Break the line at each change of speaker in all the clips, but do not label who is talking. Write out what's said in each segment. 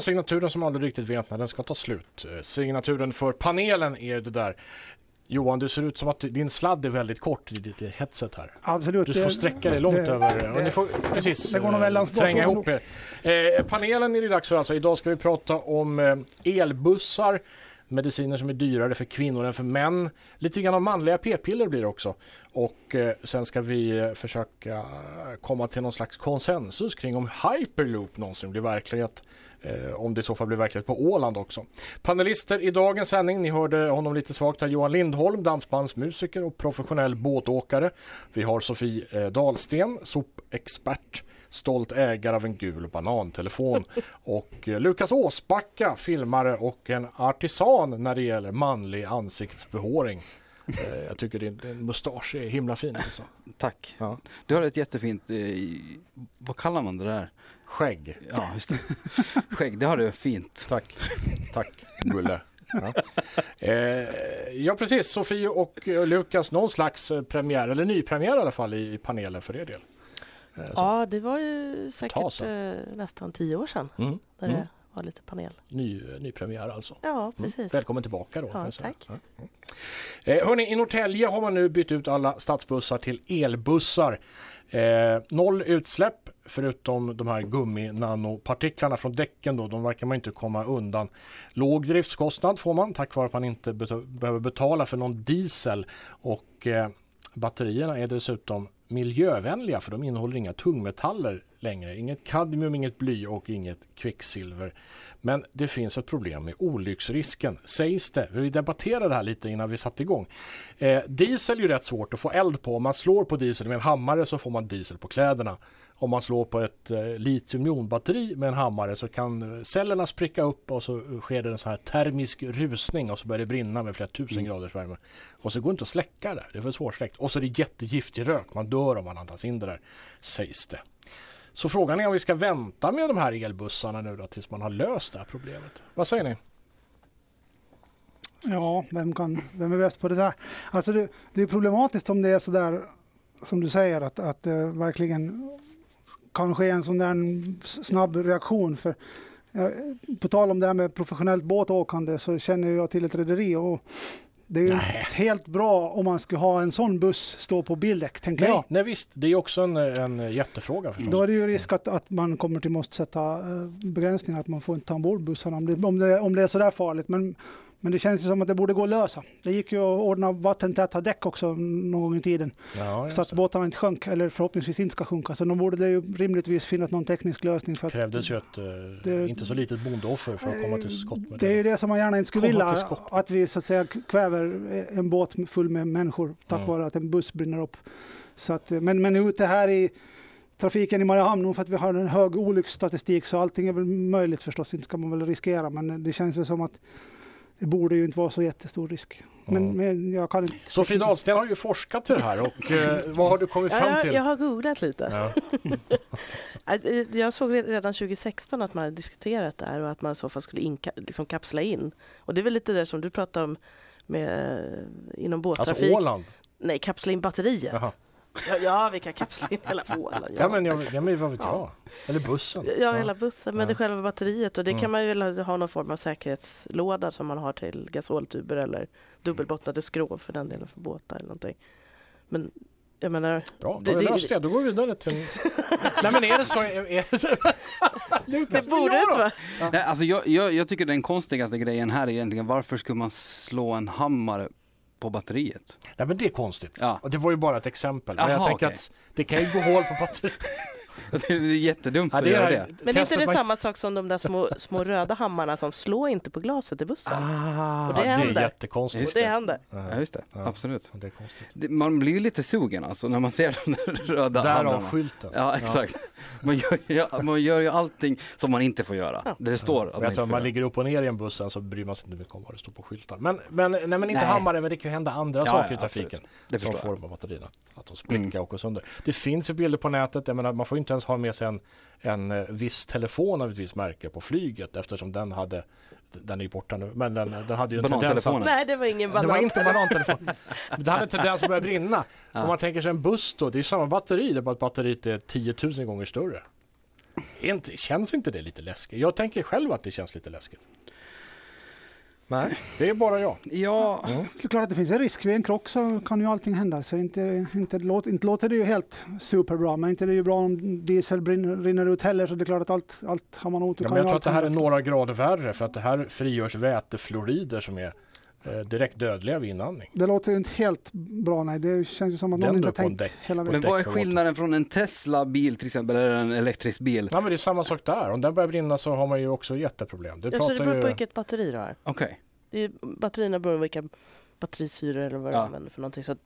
signaturen. Signaturen som aldrig riktigt vet när den ska ta slut. Eh, Signaturen för panelen är det där. Johan, du ser ut som att din sladd är väldigt kort i ditt headset här.
Absolut.
Du får sträcka dig långt
det,
över. Och ni får precis
det går nog väl
tränga ihop er. Eh, panelen är det dags för alltså. Idag ska vi prata om eh, elbussar, mediciner som är dyrare för kvinnor än för män. Lite grann av manliga p-piller blir det också. Och eh, sen ska vi eh, försöka komma till någon slags konsensus kring om hyperloop någonsin blir verklighet. Eh, om det i så fall blir verklighet på Åland också. Panelister i dagens sändning, ni hörde honom lite svagt här, Johan Lindholm, dansbandsmusiker och professionell båtåkare. Vi har Sofie eh, Dahlsten, sopexpert stolt ägare av en gul banantelefon. Och eh, Lukas Åsbacka, filmare och en artisan när det gäller manlig ansiktsbehåring. Eh, jag tycker din, mustasch är himla fin. Alltså.
Tack. Ja. Du har ett jättefint, vad kallar man det där?
Skägg.
Ja, just det. Skägg, det har du fint.
Tack. Tack, Gulle. Ja. Eh, ja precis, Sofie och Lukas, någon slags premiär, eller nypremiär i alla fall i panelen för er del.
Eh. Ja, det var ju säkert eh, nästan tio år sedan. Mm. Där mm. det var lite panel.
Ny, ny premiär alltså.
Ja, mm. precis. Mm.
Välkommen tillbaka då.
Ja, tack. Ja.
Eh, hörni, I Norrtälje har man nu bytt ut alla stadsbussar till elbussar. Eh, noll utsläpp förutom de här gumminanopartiklarna från däcken då, de verkar man inte komma undan. Låg driftskostnad får man tack vare att man inte bet behöver betala för någon diesel och eh, batterierna är dessutom miljövänliga för de innehåller inga tungmetaller längre. Inget kadmium, inget bly och inget kvicksilver. Men det finns ett problem med olycksrisken, sägs det. Vi debatterade det här lite innan vi satte igång. Eh, diesel är ju rätt svårt att få eld på. Om man slår på diesel med en hammare så får man diesel på kläderna. Om man slår på ett eh, litiumjonbatteri med en hammare så kan eh, cellerna spricka upp och så sker det en sån här termisk rusning och så börjar det brinna med flera tusen mm. graders värme. Och så går det inte att släcka det, det är för svårsläckt. Och så är det jättegiftig rök, man dör om man andas in det där, sägs det. Så frågan är om vi ska vänta med de här elbussarna nu då tills man har löst det här problemet. Vad säger ni?
Ja, vem, kan, vem är bäst på det där? Alltså det, det är problematiskt om det är så där som du säger att, att det verkligen kan ske en sån där snabb reaktion. För, på tal om det här med professionellt båtåkande så känner jag till ett rederi och det är ju helt bra om man skulle ha en sån buss stå på bildäck, tänker
nej,
jag.
Nej visst, det är också en, en jättefråga förstås.
Då är det ju risk att, att man kommer till måste sätta eh, begränsningar, att man får inte ta ombord bussarna om det, om det, om det är sådär farligt. Men men det känns ju som att det borde gå att lösa. Det gick ju att ordna vattentäta däck också någon gång i tiden. Ja, så att båtarna inte sjönk, eller förhoppningsvis inte ska sjunka. Så då borde det ju rimligtvis finnas någon teknisk lösning. För
det krävdes ju ett eh, det, inte så litet bondeoffer för att komma till skott med
det. Det är ju det som man gärna inte skulle vilja, att vi så att säga kväver en båt full med människor tack mm. vare att en buss brinner upp. Så att, men, men ute här i trafiken i Mariehamn, för att vi har en hög olycksstatistik så allting är väl möjligt förstås, inte ska man väl riskera men det känns ju som att det borde ju inte vara så jättestor risk. Men, men jag kan inte...
Sofie Dahlsten har ju forskat till det här och eh, vad har du kommit fram till?
Jag, jag har googlat lite. Ja. jag såg redan 2016 att man hade diskuterat det här och att man i så fall skulle inka, liksom kapsla in. Och det är väl lite det som du pratade om med, eh, inom båttrafik.
Alltså Åland?
Nej, kapsla in batteriet. Jaha. Ja, ja, vi kan kapsla in hela Åland.
Ja. ja, men, jag, ja, men vad vet jag? Eller bussen.
Ja, ja. hela bussen, men det själva batteriet. Och det mm. kan man ju ha någon form av säkerhetslåda som man har till gasoltuber eller dubbelbottnade skrov för den delen för båtar eller någonting. Men jag menar...
Bra, då har vi löst det. Då går vi vidare till... Nej men är det så? Är det så?
Lukas, det borde inte vara.
Nej, alltså jag, jag, jag tycker den konstigaste grejen här är egentligen varför skulle man slå en hammare på batteriet.
Nej men det är konstigt. Ja. Och det var ju bara ett exempel. Aha, men jag tänker okay. att det kan ju gå hål på batteriet.
det är jättedumt ja, det är, att göra det.
Men är inte det samma sak som de där små, små röda hammarna som slår inte på glaset i bussen?
Ah, och det, ja, det är jättekonstigt.
Just det. det händer.
Ja, just det. Ja, Absolut. Det är konstigt. man blir ju lite sugen alltså när man ser de där röda
Därav
hammarna.
Därav skylten.
Ja, exakt. Man, gör, man gör ju allting som man inte får göra. Det står att
man inte får Om man ligger upp och ner i en bussen så bryr man sig inte mycket om vad det står på skyltar. Men, men, nej, men inte nej. hammare, men det kan ju hända andra saker i trafiken. Det som får de batterierna att de spricker mm. och går sönder. Det finns ju bilder på nätet, jag menar, man får inte ens ha med sig en, en eh, viss telefon av ett visst märke på flyget eftersom den hade den är ju borta nu, men den, den hade ju en tendens att...
Nej, det var ingen banan.
Det var inte banantelefon. det hade en tendens att börja brinna. Ja. Om man tänker sig en buss då, det är samma batteri, det är bara att batteriet är 10 000 gånger större. inte, känns inte det lite läskigt? Jag tänker själv att det känns lite läskigt. Nej, det är bara jag.
Ja,
Mm.
Det är klart att det finns en risk. Vid en krock så kan ju allting hända. Så inte, inte, låt, inte låter det ju helt superbra. Men inte det är ju bra om diesel brinner, rinner ut heller. Så det är klart att allt, allt har man otur
Ja, men jag tror
allt
att det här är några grader värre för att det här frigörs vätefluorider som är direkt dödliga vid inandning.
Det låter ju inte helt bra. Nej, det känns ju som att
Den
någon inte har tänkt
däck.
hela vägen.
men vad är skillnaden från en Tesla-bil till exempel, eller en elektrisk bil?
Ja, men det är samma sak där. Om den börjar brinna så har man ju också jätteproblem. Du
Jag så det beror på
ju...
vilket batteri du har.
Okej.
Det är, batterierna beror på vilka batterisyror eller vad du
Ja.
använder för någonting. Så att,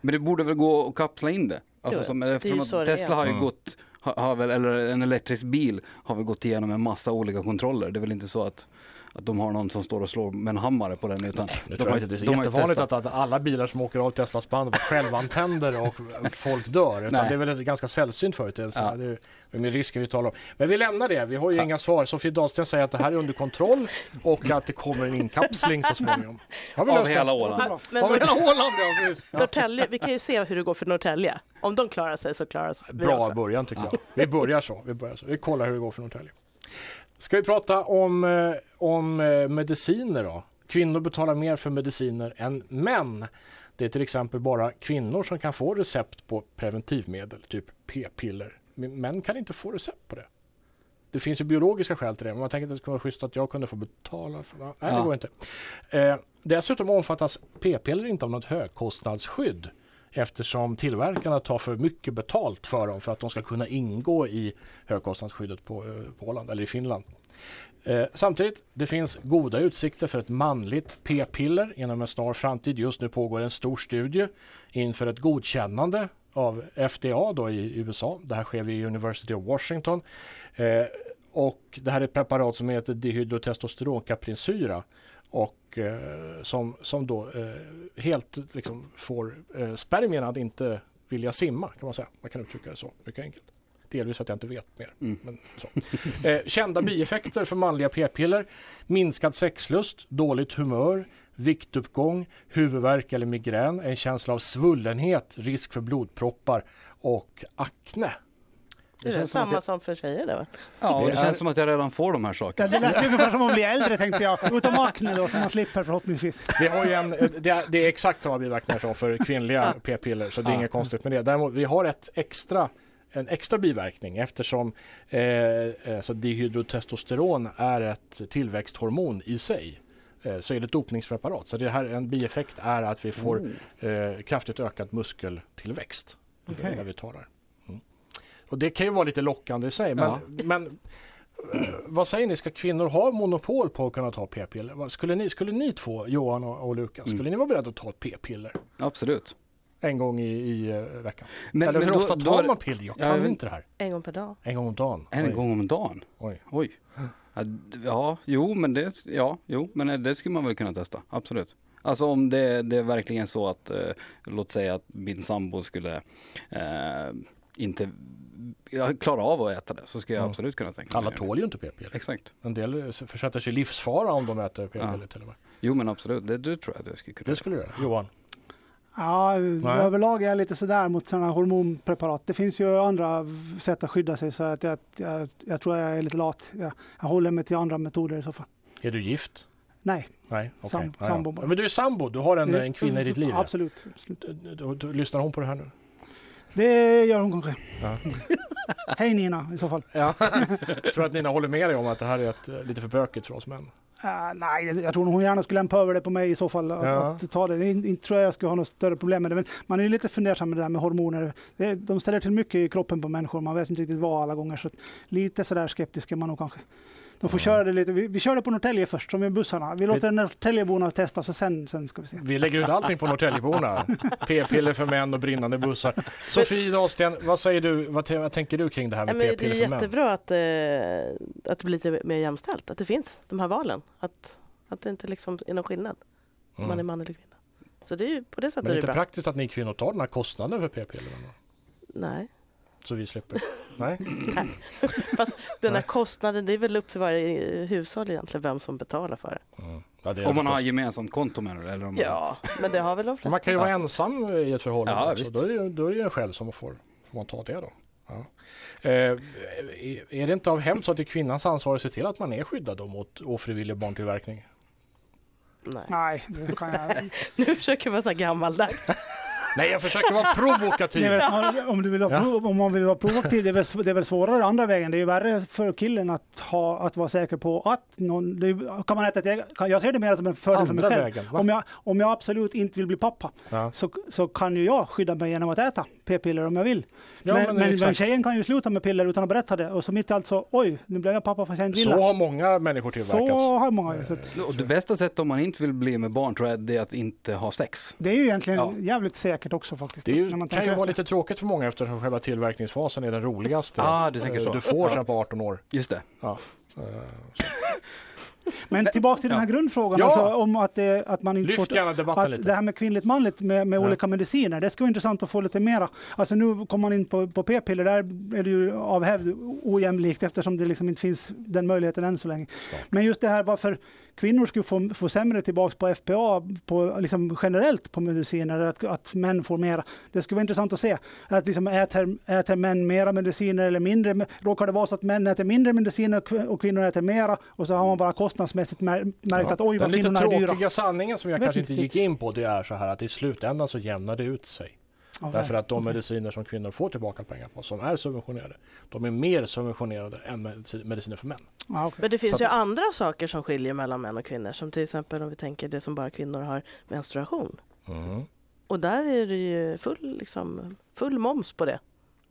Men det borde väl gå att kapsla in det? Alltså
Jo,
som,
det är
eftersom
ju så
att
det
Tesla
är.
har ju
Mm.
gått, har, har väl, eller en elektrisk bil har väl gått igenom en massa olika kontroller. Det är väl inte så att, att de har någon som står och slår med en hammare på den utan
Nu
de
tror
har
inte det är så
de
jättevanligt att, att alla bilar som åker av Teslas band självantänder och folk dör. Utan
Nej.
det är väl ett ganska sällsynt företeelse.
Ja.
Det är det är risken vi talar om. Men vi lämnar det. Vi har ju inga svar. Sofie Dahlsten säger att det här är under kontroll och att det kommer en inkapsling så småningom. Har vi
Av hela Åland.
bra.
men
vi hela Åland? Ja. Ja.
Norrtälje, vi kan ju se hur det går för Norrtälje. Om de klarar sig så klarar sig vi
Bra
också.
början tycker jag. Vi börjar så. Vi, börjar så. vi kollar hur det går för Norrtälje. Ska vi prata om, eh, om eh, mediciner då? Kvinnor betalar mer för mediciner än män. Det är till exempel bara kvinnor som kan få recept på preventivmedel, typ p-piller. Men Män kan inte få recept på det. Det finns ju biologiska skäl till det, men man tänker att det skulle vara schysst att jag kunde få betala för det. Nej, det
Ja.
går inte. Eh, dessutom omfattas p-piller inte av något högkostnadsskydd eftersom tillverkarna tar för mycket betalt för dem för att de ska kunna ingå i högkostnadsskyddet på, eh, på Åland eller i Finland. Eh, samtidigt, det finns goda utsikter för ett manligt p-piller inom en snar framtid. Just nu pågår en stor studie inför ett godkännande av FDA då i USA. Det här sker vid University of Washington. Eh, och det här är ett preparat som heter dihydrotestosteronkaprinsyra och eh, som, som då eh, helt liksom får eh, spermierna att inte vilja simma kan man säga. Man kan uttrycka det så mycket enkelt. Delvis att jag inte vet mer.
Mm.
Men så. Eh, kända bieffekter för manliga p-piller. Minskad sexlust, dåligt humör, viktuppgång, huvudvärk eller migrän, en känsla av svullenhet, risk för blodproppar och akne.
Det är
känns som
samma
jag-
som för tjejer det va?
Ja,
Det
det,
är-
känns som att jag redan får de här sakerna.
det lät ungefär som att bli äldre tänkte jag. Utom akne då, som man slipper förhoppningsvis.
Det, har ju en, det, är, det är exakt samma biverkningar som för kvinnliga p-piller så det är
Ja.
inget konstigt med det. Däremot vi har ett extra, en extra biverkning eftersom eh, eh, så dihydrotestosteron är ett tillväxthormon i sig. Eh, så är det ett dopningspreparat. Så det här, en bieffekt är att vi får eh, kraftigt ökad muskeltillväxt.
Okej.
När vi tar det. Och det kan ju vara lite lockande i sig. Men,
Ja.
men eh, vad säger ni, ska kvinnor ha monopol på att kunna ta p-piller? Skulle ni, skulle ni två, Johan och, och Lukas,
Mm.
skulle ni vara beredda att ta ett p-piller
Absolut.
en gång i, i eh, veckan?
Men,
Eller
men
hur
då-
ofta
då
tar
är-
man piller? Jag
Ja,
kan
vet-
inte det här.
En gång per dag.
En gång om dagen.
En
Oj,
gång om dagen?
Oj.
Oj. Ja, Ja, jo, men det, ja, jo, men det skulle man väl kunna testa. Absolut. Alltså om det, det är verkligen så att, eh, låt säga att min sambo skulle eh, inte ja, klara av att äta det så skulle jag
Mm.
absolut kunna tänka
Alla
mig det.
tål ju inte p-piller.
Exakt.
En del försätter sig i livsfara om de äter p-piller
Ja.
till och med.
Jo men absolut, det, det tror jag att jag skulle kunna
Det skulle du göra. Johan?
Ja, överlag är jag lite sådär mot sådana hormonpreparat. Det finns ju andra sätt att skydda sig så att jag, jag, jag tror jag är lite lat. Jag, jag håller mig till andra metoder i så fall.
Är du gift?
Nej,
Nej, okej.
Sam-
Ja, ja.
sambo bara.
Men du är sambo, du har en, en kvinna i ditt liv. ja.
Absolut. absolut.
Du, du, du, lyssnar hon på det här nu?
Det gör hon kanske.
Ja.
Hej Nina i så fall.
Ja. tror du att Nina håller med dig om att det här är ett, eh, lite för bökigt för oss män?
Uh, nej, jag tror hon gärna skulle lämpa över det på mig i så fall. Att,
Ja.
att ta det. Inte, tror jag jag skulle ha något större problem med det. Men man är ju lite fundersam med det där med hormoner. Det, de ställer till mycket i kroppen på människor. Man vet inte riktigt vad alla gånger. Så att lite sådär skeptisk är man nog kanske. De får
Ja.
köra det lite. Vi, vi kör det på Norrtälje först, som med bussarna. Vi låter Norrtäljeborna testa, så sen, sen ska vi se.
Vi lägger ut allting på Norrtäljeborna. P-piller för män och brinnande bussar. Sofie Dahlsten, vad säger du? Vad, vad tänker du kring det här med
det
p-piller
är
för män?
jättebra att, eh, att det blir lite mer jämställt, att det finns de här valen. Att, att det inte liksom är någon skillnad om man är
Mm.
man eller kvinna. Så det är ju på det sättet
Men det
är
är
det
inte
bra.
praktiskt att ni kvinnor tar den här kostnaden för p-piller?
Nej.
Så vi slipper? Nej?
Den här
Nej.
kostnaden, det är väl upp till varje eh, hushåll egentligen vem som betalar för det.
Mm. Ja, det
Om man
förstås.
har gemensamt konto menar du? Eller om man...
Ja, men det har väl de flesta.
Man kan ju vara ensam i ett förhållande.
Ja.
Då är det då är det ju en själv som får, får man ta det då. Eh, är är det inte av hämnd så att det är kvinnans ansvar att se till att man är skyddad då mot ofrivillig barntillverkning?
Nej.
Nej, det kan jag...
Nu försöker jag vara gammaldags.
Nej, jag försöker vara provokativ.
Snarare, om, du vill vara
Ja.
prov, om man vill vara provokativ, det är, väl, det är väl svårare andra vägen. Det är ju värre för killen att, ha, att vara säker på att någon... Det är, kan man äta ett kan, jag ser det mer som en fördel för mig
Andra
själv.
vägen. va?
Om jag, om jag absolut inte vill bli pappa
Ja.
så, så kan ju jag skydda mig genom att äta p-piller om jag vill.
Ja,
men,
men
men, tjejen kan ju sluta med piller utan att berätta det och så mitt i allt så oj, nu blev jag pappa fast jag inte ville.
Så har många människor tillverkats.
Så har många. Så
det bästa sättet om man inte vill bli med barn tror jag det är att inte ha sex.
det är ju egentligen
Ja.
jävligt säkert också faktiskt.
Det ju, kan ju
tänker
vara
efter.
lite tråkigt för många eftersom själva tillverkningsfasen är den roligaste
Ah, du tänker
eh,
så.
du får sen på 18 år.
Just det.
Ja. Eh,
Men tillbaka till den här
Ja.
grundfrågan,
Ja.
alltså, om att, det, att man inte
Lyft
får...
gärna debatten
Att
lite.
det här med kvinnligt manligt med, med
Ja.
olika mediciner, det skulle vara intressant att få lite mera. Alltså nu kommer man in på, på p-piller, där är det ju av hävd ojämlikt eftersom det liksom inte finns den möjligheten än så länge. Men just det här varför kvinnor skulle få, få sämre tillbaks på FPA på, liksom generellt på mediciner, att, att män får mera. Det skulle vara intressant att se. Att liksom äter, äter män mera mediciner eller mindre? Råkar det vara så att män äter mindre mediciner och kv- och kvinnor äter mera och så har man bara kostnadsmässigt mär, märkt att oj
Den
vad
lite
kvinnorna är dyra.
tråkiga sanningen som jag
Vet
kanske
inte
gick in på det är så här att i slutändan så jämnar det ut sig.
Ja,
Därför att de mediciner som kvinnor får tillbaka pengar på som är subventionerade de är mer subventionerade än medici- mediciner för män.
Ja, okej.
Men det finns
Så
ju
att-
andra saker som skiljer mellan män och kvinnor. Som till exempel om vi tänker det som bara kvinnor har, menstruation.
Mm.
Och där är det ju full, liksom, full moms på det.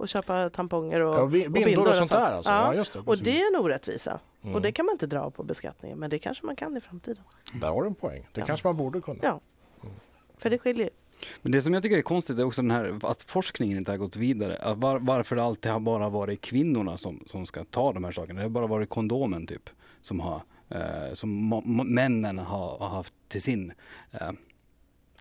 Och köpa tamponger och,
Ja, vi-
och
bindor och sånt där alltså. Ja,
Ja.
just det.
Och det är en orättvisa.
Mm.
Och det kan man inte dra på beskattningen. Men det kanske man kan i framtiden.
Där har du en poäng. Det
Ja.
kanske man borde kunna.
Ja. För det skiljer ju.
Men det som jag tycker är konstigt är också den här att forskningen inte har gått vidare. Att var, varför det alltid har bara varit kvinnorna som, som ska ta de här sakerna. Det har bara varit kondomen typ som har eh, som ma- ma- männen har, har haft till sin eh,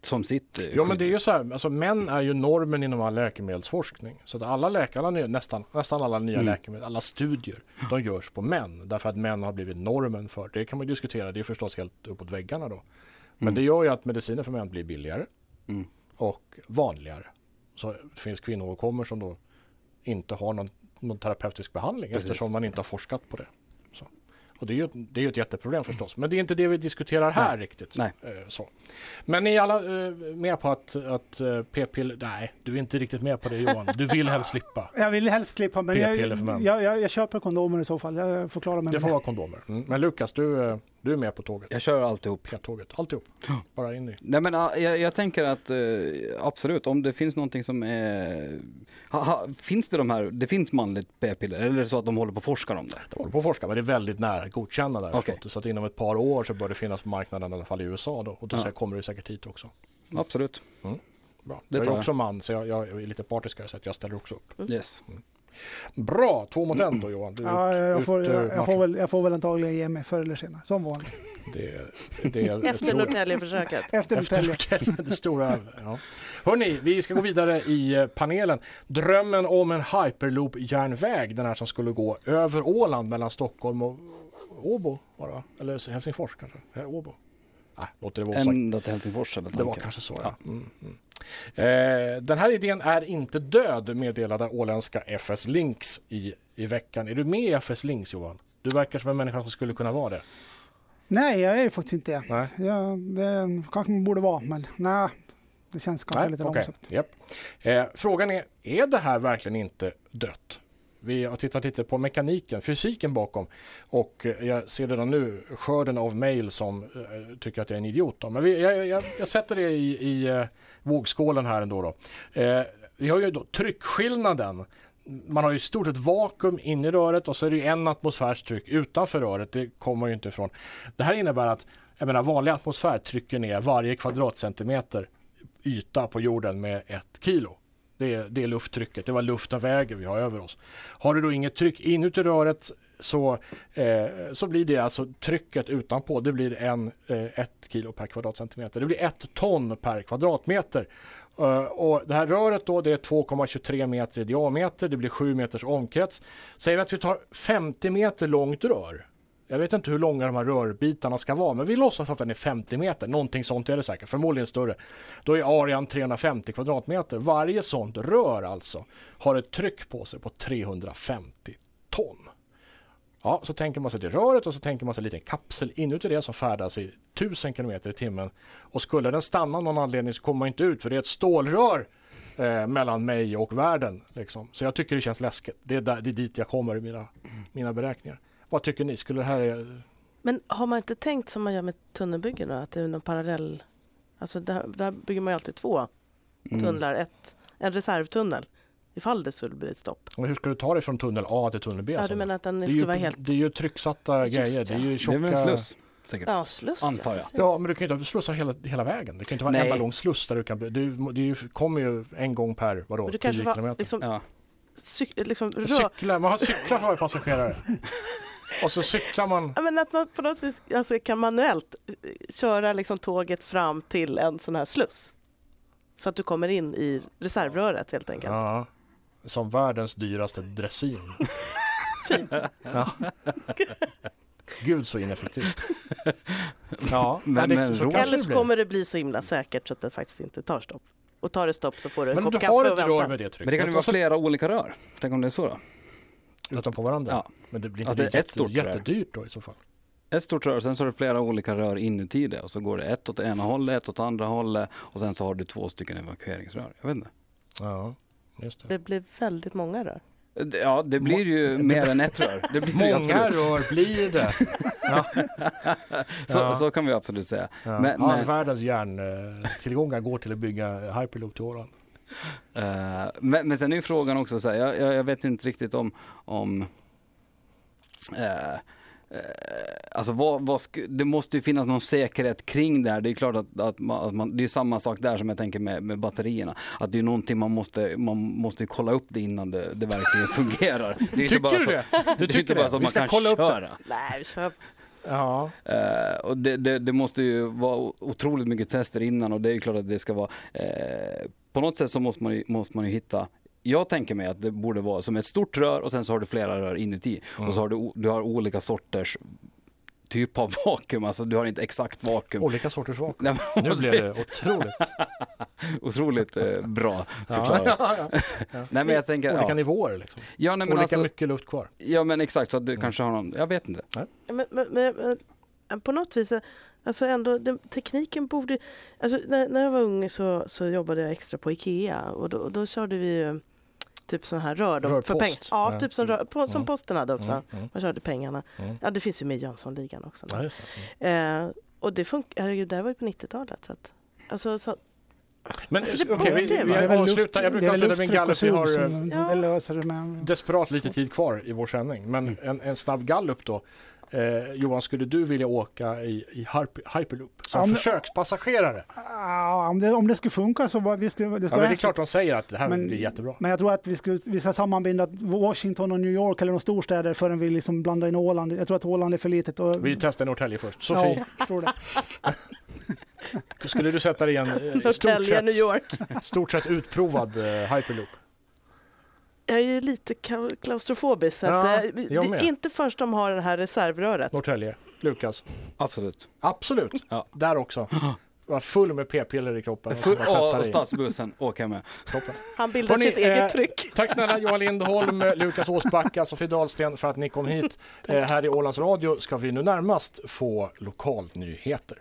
som sitt eh,
Ja men
skydd.
det är ju så här, alltså män är ju normen inom all läkemedelsforskning. Så att alla läkare, nästan, nästan alla nya
Mm.
läkemedel, alla studier, de görs på män. Därför att män har blivit normen för, det kan man diskutera, det är förstås helt uppåt väggarna då. Men
Mm.
det gör ju att mediciner för män blir billigare
Mm.
och vanligare. Så det finns kvinnoåkommor som då inte har någon, någon terapeutisk behandling
Precis.
eftersom man inte har forskat på det. Och det är, ju, ett- det är ett jätteproblem förstås. Men det är inte det vi diskuterar här riktigt.
Nej.
Eh, Så. Men är alla eh, med på att, att eh, p-piller, nej du är inte riktigt med på det Johan. Du vill helst slippa.
Jag vill helst slippa, men jag, jag, jag, jag köper kondomer i så fall. Jag förklarar mig
Det får vara kondomer. Mm. Men Lukas, du, du är med på tåget.
Jag kör alltihop.
P-tåget, alltihop. Bara in i.
Nej men jag, jag tänker att eh, absolut, om det finns någonting som är... Ha, ha, finns det de här, det finns manligt p-piller eller är det så att de håller på att forska om det?
De håller på att forska men det är väldigt nära att godkänna där.
Okej.
Så att inom ett par år så bör det finnas på marknaden i alla fall i USA då. Och då
Ja.
kommer det säkert hit också.
Absolut.
Bra.
Det
jag är ju
jag.
också man så jag, jag är lite partiskare så att jag ställer också upp.
Yes.
Bra, två mot en då Johan. Du
Ja, jag,
ut
får, jag, får väl, jag får väl antagligen ge mig förr eller senare, som vanligt.
Det, det,
Efter Norrtäljeförsöket.
Efter
Efter
Norrtälje.
Norrtälje, det stora. Ja. Hörni, vi ska gå vidare i eh, panelen. Drömmen om en hyperloop-järnväg, den här som skulle gå över Åland mellan Stockholm och Åbo, var eller Helsingfors kanske? Åbo? Nej, låt det vara.
Ända till Helsingfors
Det var kanske så ja. Mm, mm. Eh, den här idén är inte död meddelade åländska FS Links i, i veckan. Är du med i FS Links Johan? Du verkar som en människa som skulle kunna vara det.
Nej, jag är ju faktiskt inte det.
Nej.
Ja, det kanske man borde vara, men nej. Det känns kanske
Nej,
lite
okej.
långsamt.
Japp. Eh, frågan är, är det här verkligen inte dött? Vi har tittat lite på mekaniken, fysiken bakom och jag ser redan nu skörden av mejl som eh, tycker att jag är en idiot. Då. Men vi, jag, jag, jag sätter det i, i eh, vågskålen här ändå. Då. Eh, vi har ju då tryckskillnaden. Man har ju i stort sett vakuum inne i röret och så är det ju en atmosfärs tryck utanför röret. Det kommer ju inte ifrån. Det här innebär att jag menar, vanlig atmosfär trycker ner varje kvadratcentimeter yta på jorden med ett kilo. Det är, det är lufttrycket, det var luften väger vi har över oss. Har du då inget tryck inuti röret så, eh, så blir det alltså trycket utanpå, det blir en, eh, ett kilo per kvadratcentimeter. Det blir ett ton per kvadratmeter. Uh, och det här röret då, det är 2,23 meter i diameter, det blir 7 meters omkrets. Säger vi att vi tar 50 meter långt rör, jag vet inte hur långa de här rörbitarna ska vara, men vi låtsas att den är 50 meter. Någonting sånt är det säkert, förmodligen större. Då är arean 350 kvadratmeter. Varje sånt rör alltså har ett tryck på sig på 350 ton. Ja, så tänker man sig det röret och så tänker man sig en liten kapsel inuti det som färdas i 1000 km i timmen. Och skulle den stanna av någon anledning så kommer man inte ut för det är ett stålrör eh, mellan mig och världen. Liksom. Så jag tycker det känns läskigt. Det är, där, det är dit jag kommer i mina, mina beräkningar. Vad tycker ni? Skulle det här...
Men har man inte tänkt som man gör med tunnelbyggen då, att det är någon parallell... Alltså där, där bygger man ju alltid två
Mm.
tunnlar. Ett, en reservtunnel ifall det skulle bli ett stopp.
Och hur ska du ta dig från tunnel A till tunnel B?
Ja, du menar att den
det, är
skulle
ju,
vara helt...
det är ju trycksatta
Just
grejer. Det är ju
Det är
tjocka...
väl en sluss säkert.
Ja, sluss.
Antar jag.
Ja, men du kan ju inte ha slussar hela, hela vägen. Det kan inte vara en
Nej.
enda lång sluss där du kan... Du, det ju, kommer ju en gång per, vadå,
Men du
10
kanske var,
kilometer.
liksom,
Ja.
cyk, liksom, rör,
Cyklar, man har cyklar för passagerare. Och så cyklar man...
Ja, men att man på något vis alltså, kan manuellt eh, köra liksom, tåget fram till en sån här sluss. Så att du kommer in i reservröret helt enkelt.
Ja, som världens dyraste dressin.
Typ.
Ja. Gud så ineffektivt. Ja,
Men-
det,
men
så
Eller så kommer det bli så himla säkert så att det faktiskt inte tar stopp. Och tar det stopp så får du en
Men
kopp
du
kaffe
har
och
ett rör
vänta.
med det trycket.
Men det kan ju vara flera olika rör. Tänk om det är så då?
Utanpå varandra.
Ja.
Men det blir inte
det är
det
ett
jätte,
stort rör.
jättedyrt då i så fall.
Ett stort rör, sen så har du flera olika rör inuti det och så går det ett åt ena hållet, ett åt andra hållet och sen så har du två stycken evakueringsrör. Jag vet inte.
Ja, just det.
Det blir väldigt många rör.
Ja, det blir ju mer än ett rör. Det blir
Många
absolut.
rör blir det. Ja.
Så,
Ja.
så kan vi absolut säga.
Ja.
Men-
All
men-
världens järntillgångar går till att bygga Hyperloop till Åland.
Eh, men, men sen är ju frågan också så här, jag, jag, jag vet inte riktigt om, om eh, eh, Alltså vad, vad sku, det måste ju finnas någon säkerhet kring det här. Det är klart att, att, man, att man, det är samma sak där som jag tänker med, med batterierna. Att det är någonting man måste, man måste kolla upp det innan det, det verkligen fungerar. Det är ju inte
Tycker
bara
du
så,
det?
det
Du
är inte bara
det?
så att
Vi
man
ska
kan
kolla upp det.
köra.
Nej, vi kör.
Ja.
Eh, och det, det, det måste ju vara otroligt mycket tester innan och det är ju klart att det ska vara, eh, på något sätt så måste man, ju, måste man ju hitta jag tänker mig att det borde vara som ett stort rör och sen så har du flera rör inuti. Och så har du, du har olika sorters typ av vakuum, alltså du har inte exakt vakuum.
Olika sorters vakuum.
Nej,
Nu blev det otroligt.
Otroligt eh, bra
Ja.
förklarat.
Ja, ja.
Nej men jag tänker,
Olika
ja.
nivåer liksom.
Ja, nej, men
Olika
alltså,
mycket luft kvar.
ja men exakt så att du kanske har någon, jag vet inte.
Men, men, men, men på något vis, alltså ändå, den, tekniken borde... Alltså när, när jag var ung så, så jobbade jag extra på Ikea och då, då körde vi ju typ sådana här rör då, för
Rörpost.
pengar. Ja,
Ja.
typ som, rör, på, som
Mm.
posten hade också.
Mm, mm,
Man körde pengarna.
mm.
Ja, det finns ju med i Jönssonligan också.
Ja, just det. Mm.
Eh, och det funkar, herregud, det här var ju på 90-talet. Så att, alltså, så,
Men
Alltså,
okej, vi, avslutar. Jag brukar avsluta
lufttryck
gallup. Vi har
som
Ja.
det löser det med.
desperat lite tid kvar i vår sändning. Men en, en snabb gallup då. Eh, Johan, skulle du vilja åka i, i Hyper, Hyperloop som
Ja, men-
försökspassagerare?
Ja, om, det, om det skulle funka så var, visst, det, det
Ja,
skulle
men
vara
det är klart de säger att det här
Men-
blir jättebra.
Men jag tror att vi, skulle, vi ska sammanbinda Washington och New York eller några storstäder förrän vi liksom blandar in Åland. Jag tror att Åland är för litet. Och,
Vi testar Norrtälje först. Sofie,
Ja, tror det.
skulle du sätta dig i en eh, i stort,
Norrtälje, New
sett,
York.
stort sett utprovad eh, Hyperloop?
Jag är ju lite klaustrofobisk. Så
Ja,
att, eh, det
jag med.
är inte först de har det här reservröret.
Norrtälje. Lukas?
Absolut.
Absolut.
Ja.
Där också. Var full med p-piller i kroppen.
Full, och, och stadsbussen åker med.
Toppen.
Han bildar
Hörrni,
sitt eget
eh,
tryck.
Tack snälla Johan Lindholm, Lukas Åsbacka, Sofie Dahlsten för att ni kom hit. Eh, här i Ålands Radio ska vi nu närmast få lokalnyheter.